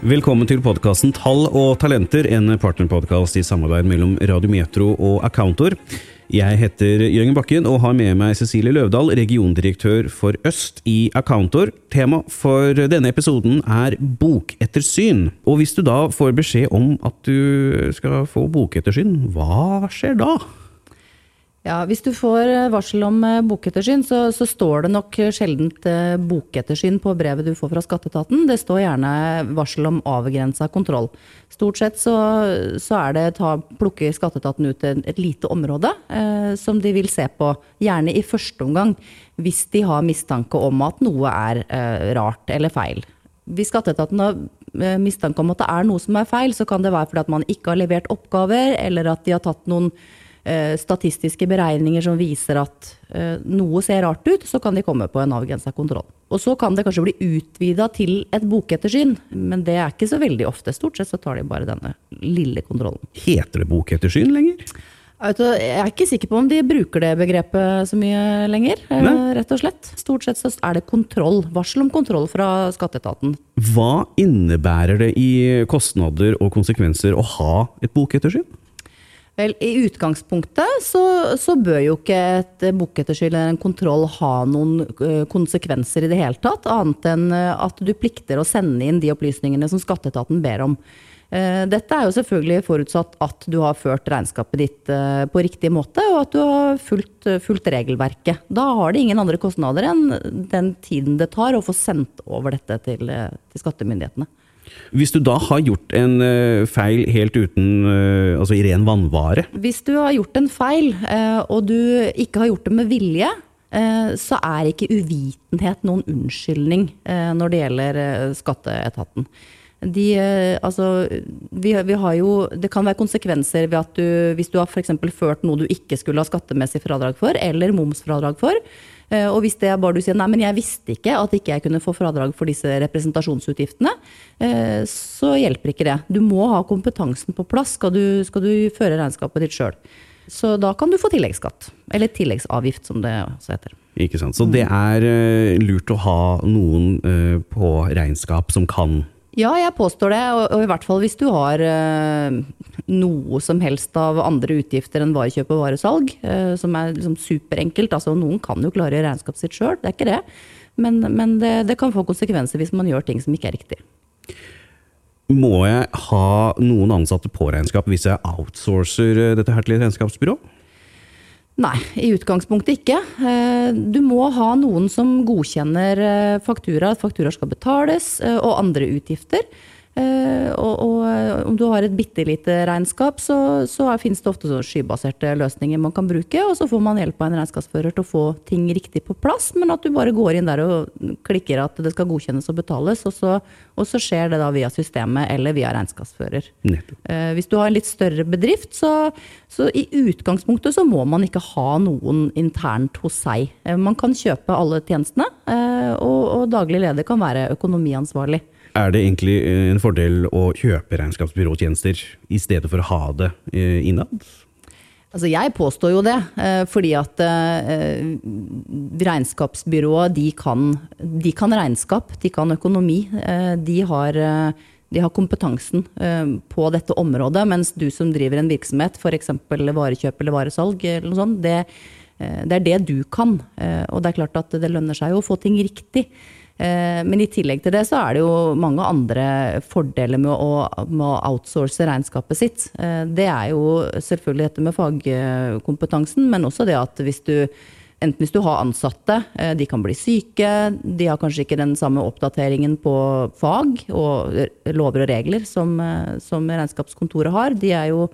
Velkommen til podkasten Tall og talenter, en partnerpodkast i samarbeid mellom Radiometro og Accountor. Jeg heter Jørgen Bakken og har med meg Cecilie Løvdahl, regiondirektør for Øst i Accountor. Tema for denne episoden er bokettersyn. Og hvis du da får beskjed om at du skal få bokettersyn, hva skjer da? Ja, Hvis du får eh, varsel om eh, bokettersyn, så, så står det nok sjeldent eh, bokettersyn på brevet du får fra skatteetaten. Det står gjerne varsel om avgrensa kontroll. Stort sett så, så er det ta, plukker skatteetaten ut et, lite område eh, som de vil se på, gjerne i første omgang, hvis de har mistanke om at noe er eh, rart eller feil. Hvis skatteetaten har mistanke om at det er noe som er feil, så kan det være fordi at man ikke har levert oppgaver, eller at de har tatt noen statistiske beregninger som viser at eh, noe ser rart ut, så kan de komme på en avgrensa kontroll. Og så kan det kanskje bli utvida til et bokettersyn, men det er ikke så veldig ofte. Stort sett så tar de bare denne lille kontrollen. Heter det bokettersyn lenger? Jeg er ikke sikker på om de bruker det begrepet så mye lenger, eh, Nei. rett og slett. Stort sett så er det kontroll. Varsel om kontroll fra skatteetaten. Hva innebærer det i kostnader og konsekvenser å ha et bokettersyn? Vel, I utgangspunktet så, så bør jo ikke et buketterskyld eller en kontroll ha noen eh, konsekvenser i det hele tatt, annet enn eh, at du plikter å sende inn de opplysningene som skatteetaten ber om. Eh, dette er jo selvfølgelig forutsatt at du har ført regnskapet ditt på riktig måte, og at du har fulgt, fulgt, regelverket. Da har det ingen andre kostnader enn den tiden det tar å få sendt over dette til, til skattemyndighetene. Hvis du da har gjort en uh, feil helt uten uh, Altså i ren vannvare? Hvis du har gjort en feil, uh, og du ikke har gjort det med vilje, så er ikke uvitenhet noen unnskyldning når det gjelder skatteetaten. De, altså, vi, vi, har jo, det kan være konsekvenser ved at du, hvis du har for ført noe du ikke skulle ha skattemessig fradrag for, eller momsfradrag for, Eh, og hvis det er bare du sier nei, men jeg visste ikke at ikke jeg kunne få fradrag for disse representasjonsutgiftene, eh, så hjelper ikke det. Du må ha kompetansen på plass skal du, skal du føre regnskapet ditt sjøl. Så da kan du få tilleggsskatt. Eller tilleggsavgift, som det også heter. Ikke sant. Så det er uh, lurt å ha noen på regnskap som kan ja, jeg påstår det. Og, og i hvert fall hvis du har eh, noe som helst av andre utgifter enn varekjøp og varesalg, eh, som er liksom superenkelt. Altså, noen kan jo klare regnskapet sitt sjøl, det er ikke det. Men, men det, det, kan få konsekvenser hvis man gjør ting som ikke er riktig. Må jeg ha noen ansatte på regnskap hvis jeg outsourcer eh, dette her til et regnskapsbyrå? Nei, i utgangspunktet ikke. Eh, du må ha noen som godkjenner eh, faktura, at fakturaer skal betales, eh, og andre utgifter. Eh, og, og, om du har et bitte lite regnskap, så, så finnes det ofte så skybaserte løsninger man kan bruke. Og så får man hjelp av en regnskapsfører til å få ting riktig på plass. Men at du bare går inn der og klikker at det skal godkjennes og betales. Og så, og så skjer det da via systemet eller via regnskapsfører. Eh, hvis du har en litt større bedrift, så, så, i utgangspunktet så må man ikke ha noen internt hos seg. Eh, man kan kjøpe alle tjenestene, eh, og, og daglig leder kan være økonomiansvarlig. Er det egentlig eh, en fordel å kjøpe regnskapsbyråtjenester i stedet for å ha det eh, innad? Altså jeg påstår jo det, eh, fordi at regnskapsbyrået de kan, de kan regnskap, de kan økonomi. De har, de har, kompetansen på dette området, mens du som driver en virksomhet, f.eks. varekjøp eller varesalg, eller sånt, det, det er det du kan. Og det er klart at det lønner seg å få ting riktig. Eh, men i tillegg til det så er det jo mange andre fordeler med å, med å outsource regnskapet sitt. Eh, det er jo selvfølgelig dette med fagkompetansen, men også det at hvis du Enten hvis du har ansatte, eh, de kan bli syke, de har kanskje ikke den samme oppdateringen på fag og lover og regler som, som regnskapskontoret har. De er jo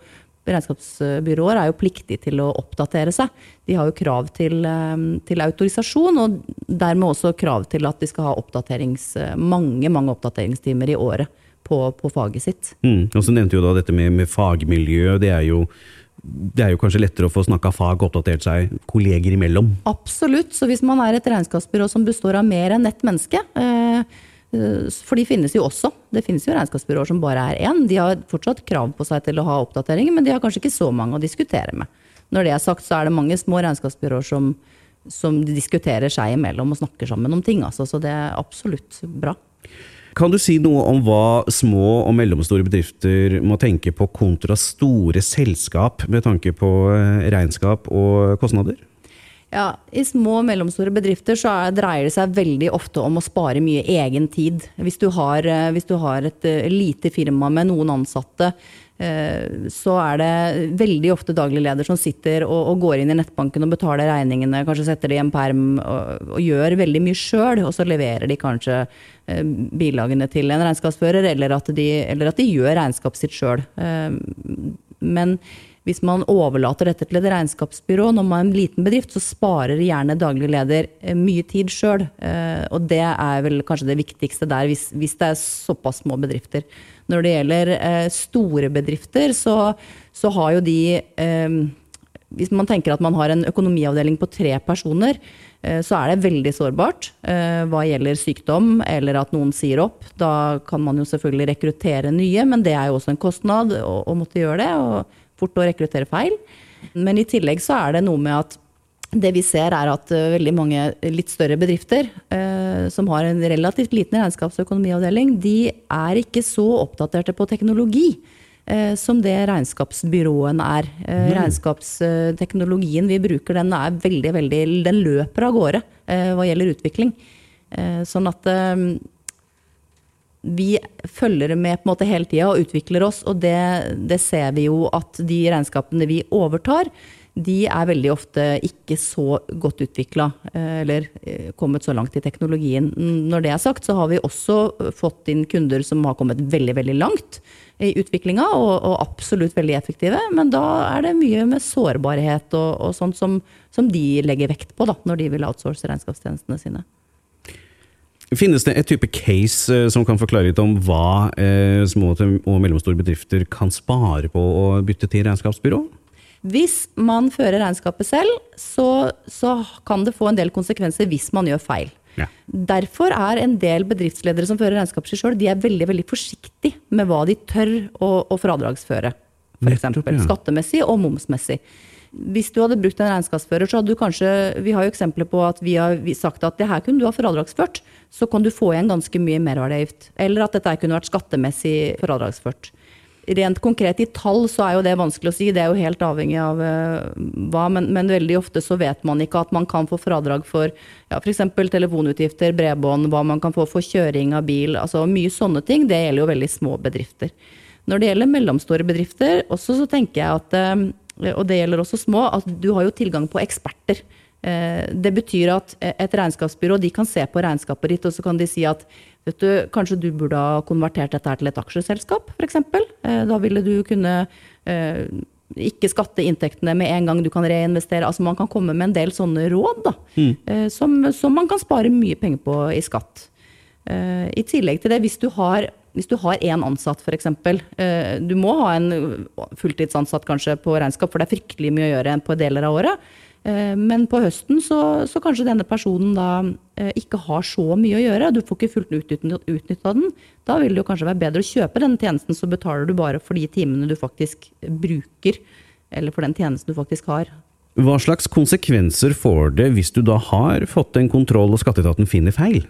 regnskapsbyråer er jo pliktige til å oppdatere seg. De har jo krav til, eh, til, autorisasjon, og dermed også krav til at de skal ha mange, mange oppdateringstimer i året på, på faget sitt. Mm. Og så nevnte du da dette med, med fagmiljø. Det er, jo, det er jo kanskje lettere å få snakka fag og oppdatert seg kolleger imellom? Absolutt. Så hvis man er et regnskapsbyrå som består av mer enn ett menneske, Eh, for de finnes jo også. Det finnes jo regnskapsbyråer som bare er én. De har fortsatt krav på seg til å ha oppdateringer, men de har kanskje ikke så mange å diskutere med. Når det er sagt, så er det mange små regnskapsbyråer som, som diskuterer seg imellom og snakker sammen om ting. Altså, så det er absolutt bra. Kan du si noe om hva små og mellomstore bedrifter må tenke på kontra store selskap med tanke på eh, regnskap og kostnader? Ja, I små og mellomstore bedrifter så er, dreier det seg veldig ofte om å spare mye egen tid. Hvis du har, eh, hvis du har et uh, lite firma med noen ansatte, uh, så er det veldig ofte daglig leder som sitter og, og, går inn i nettbanken og betaler regningene, kanskje setter det i en perm og, og gjør veldig mye sjøl, og så leverer de kanskje bilagene til en regnskapsfører, eller at de, eller at de gjør regnskapet sitt sjøl. men hvis man overlater dette til et regnskapsbyrå når man er en liten bedrift, så sparer gjerne daglig leder eh, mye tid sjøl. Eh, og det er vel kanskje det viktigste der, hvis, hvis det er såpass små bedrifter. Når det gjelder eh, store bedrifter, så, så har jo de Hvis man tenker at man har en økonomiavdeling på tre personer, så er det veldig sårbart hva gjelder sykdom eller at noen sier opp. Da kan man jo selvfølgelig rekruttere nye, men det er jo også en kostnad å, å måtte gjøre det. og fort å rekruttere feil. Men i tillegg så er det noe med at det vi ser er at uh, veldig mange litt større bedrifter uh, som har en relativt liten regnskaps- og økonomiavdeling, de er ikke så oppdaterte på teknologi uh, som det regnskapsbyråen er. Mm. Regnskapsteknologien vi bruker, den er veldig, veldig Den løper av gårde hva gjelder utvikling. Sånn at vi følger med på en måte hele tida og utvikler oss, og det, det, ser vi jo at de regnskapene vi overtar, de er veldig ofte ikke så godt utvikla, eh, eller eh, kommet så langt i teknologien. Når det er sagt, så har vi også fått inn kunder som har kommet veldig, veldig langt i utviklinga, og, og, absolutt veldig effektive. Men da er det mye med sårbarhet og, og sånt som, som, de legger vekt på da, når de vil outsource regnskapstjenestene sine. Finnes det et type case eh, som kan forklare litt om hva eh, små og mellomstore bedrifter kan spare på å bytte til regnskapsbyrå? Hvis man fører regnskapet selv, så, så kan det få en del konsekvenser hvis man gjør feil. Ja. Derfor er en del bedriftsledere som fører regnskapet sitt sjøl, de er veldig veldig forsiktige med hva de tør å, å fradragsføre. F.eks. Ja. skattemessig og momsmessig. Hvis du hadde brukt en regnskapsfører, så hadde du kanskje Vi har jo eksempler på at vi har sagt at det her kunne du ha fradragsført. Så kan du få igjen ganske mye merverdiavgift. Eller at dette kunne vært skattemessig fradragsført. Rent konkret i tall så er jo det vanskelig å si, det er jo helt avhengig av uh, hva. Men, men, veldig ofte så vet man ikke at man kan få fradrag for ja, f.eks. telefonutgifter, bredbånd, hva man kan få for kjøring av bil. altså Mye sånne ting. Det gjelder jo veldig små bedrifter. Når det gjelder mellomstore bedrifter, også så tenker jeg at uh, og det gjelder også små, at du har jo tilgang på eksperter. Eh, det betyr at et regnskapsbyrå de kan se på regnskapet ditt og så kan de si at vet du, kanskje du burde ha konvertert dette her til et aksjeselskap, f.eks. Eh, da ville du kunne eh, ikke skatte inntektene med en gang du kan reinvestere. Altså Man kan komme med en del sånne råd da, mm. som, som, man kan spare mye penger på i skatt. I tillegg til det, hvis du har hvis du har én ansatt f.eks. Eh, du må ha en fulltidsansatt kanskje på regnskap, for det er fryktelig mye å gjøre på deler av året. Eh, men på høsten så, så kanskje denne personen da eh, ikke har så mye å gjøre. Du får ikke fullt utnytta den. Da vil det jo kanskje være bedre å kjøpe denne tjenesten, så betaler du bare for de timene du faktisk bruker. Eller for den tjenesten du faktisk har. Hva slags konsekvenser får det hvis du da har fått en kontroll og skatteetaten finner feil?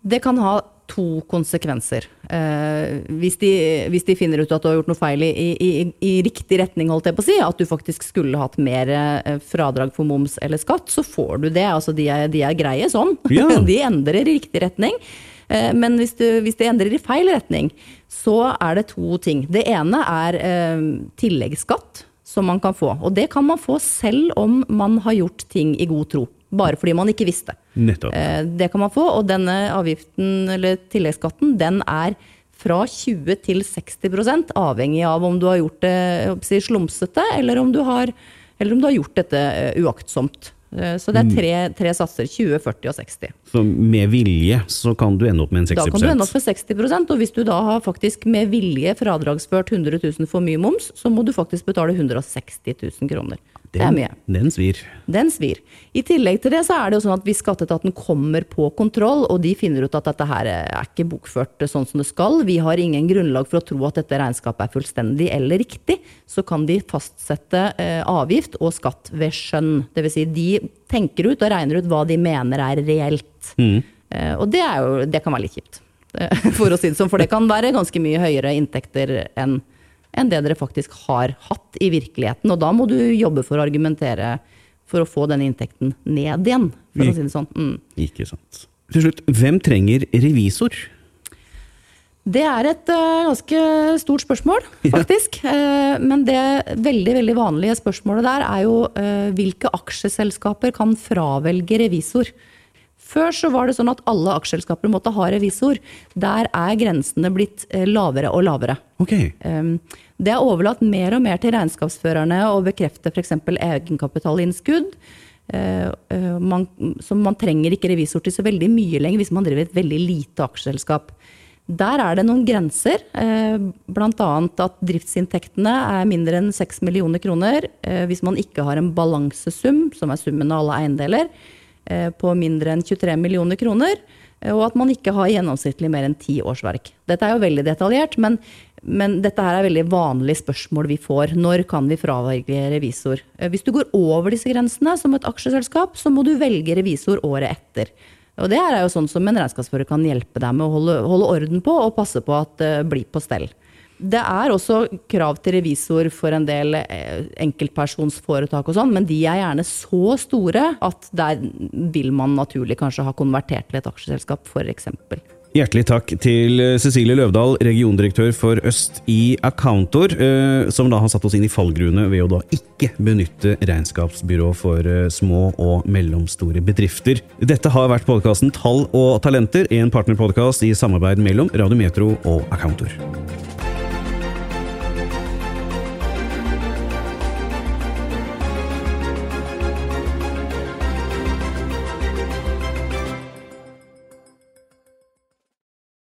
Det kan ha to konsekvenser. Eh, hvis, de, hvis, de, finner ut at du har gjort noe feil i, i, i, riktig retning, holdt jeg på å si, at du faktisk skulle hatt mer eh, fradrag for moms eller skatt, så får du det. Altså, de er, de er greie sånn. Ja. De endrer i riktig retning. Eh, men hvis, du, hvis de endrer i feil retning, så er det to ting. Det ene er eh, tilleggsskatt som man kan få. Og det kan man få selv om man har gjort ting i god tro bare fordi man ikke visste. Nettopp. Eh, det kan man få, og denne avgiften, eller tilleggsskatten, den er fra 20 til 60% avhengig av om du har gjort det slumsete, eller om du har, eller om du har gjort dette eh, uaktsomt. Eh, så det er tre, tre, satser. 20, 40 og 60. Så med vilje så kan du ende opp med en 60% Da kan du ende opp med 60% og hvis du da har faktisk med vilje fradragsført 100 000 for mye moms, så må du faktisk betale 160 000 kroner. Den, det er mye. Den svir. Den svir. I tillegg til det så er det jo sånn at hvis skatteetaten kommer på kontroll, og de finner ut at dette her er ikke bokført sånn som det skal, vi har ingen grunnlag for å tro at dette regnskapet er fullstendig eller riktig, så kan de fastsette eh, avgift og skatt ved skjønn. Dvs. Si de tenker ut og regner ut hva de mener er reelt. Mm. Eh, og det, er jo, det kan være litt kjipt. for å si det sånn. For det kan være ganske mye høyere inntekter enn enn det dere faktisk har hatt i virkeligheten. Og da må du jobbe for å argumentere for å få den inntekten ned igjen, for å si det sånn. Mm. Ikke sant. Til slutt, hvem trenger revisor? Det er et uh, ganske stort spørsmål, faktisk. Ja. Uh, men det veldig veldig vanlige spørsmålet der er jo uh, hvilke aksjeselskaper kan fravelge revisor? Før så var det sånn at alle aksjeselskaper måtte ha revisor. Der er grensene blitt eh, lavere og lavere. Okay. Ehm, det er overlatt mer og mer til regnskapsførerne å bekrefte f.eks. egenkapitalinnskudd. Eh, eh, man, så man trenger ikke revisor til så veldig mye lenger hvis man driver et veldig lite aksjeselskap. Der er det noen grenser, bl.a. at driftsinntektene er mindre enn 6 millioner kroner hvis man ikke har en balansesum, som er summen av alle eiendeler på mindre enn 23 millioner kroner, eh, og at man ikke har gjennomsnittlig mer enn ti årsverk. Dette er jo veldig detaljert, men, men dette her er veldig vanlige spørsmål vi får. Når kan vi fravelge revisor? Eh, hvis du går over disse grensene som et aksjeselskap, så må du velge revisor året etter. Og det er jo sånn som en regnskapsfører kan hjelpe deg med å holde, holde orden på og passe på at det blir på stell. Det er også krav til revisor for en del eh, enkeltpersonsforetak og sånn, men de er gjerne så store at der vil man naturlig kanskje ha konvertert til et aksjeselskap, f.eks. Hjertelig takk til Cecilie Løvdahl, regiondirektør for Øst i Accountor, eh, som da har satt oss inn i fallgruene ved å da ikke benytte regnskapsbyrå for eh, små og mellomstore bedrifter. Dette har vært podkasten Tall og talenter, en partnerpodkast i samarbeid mellom Radiometro og Accountor.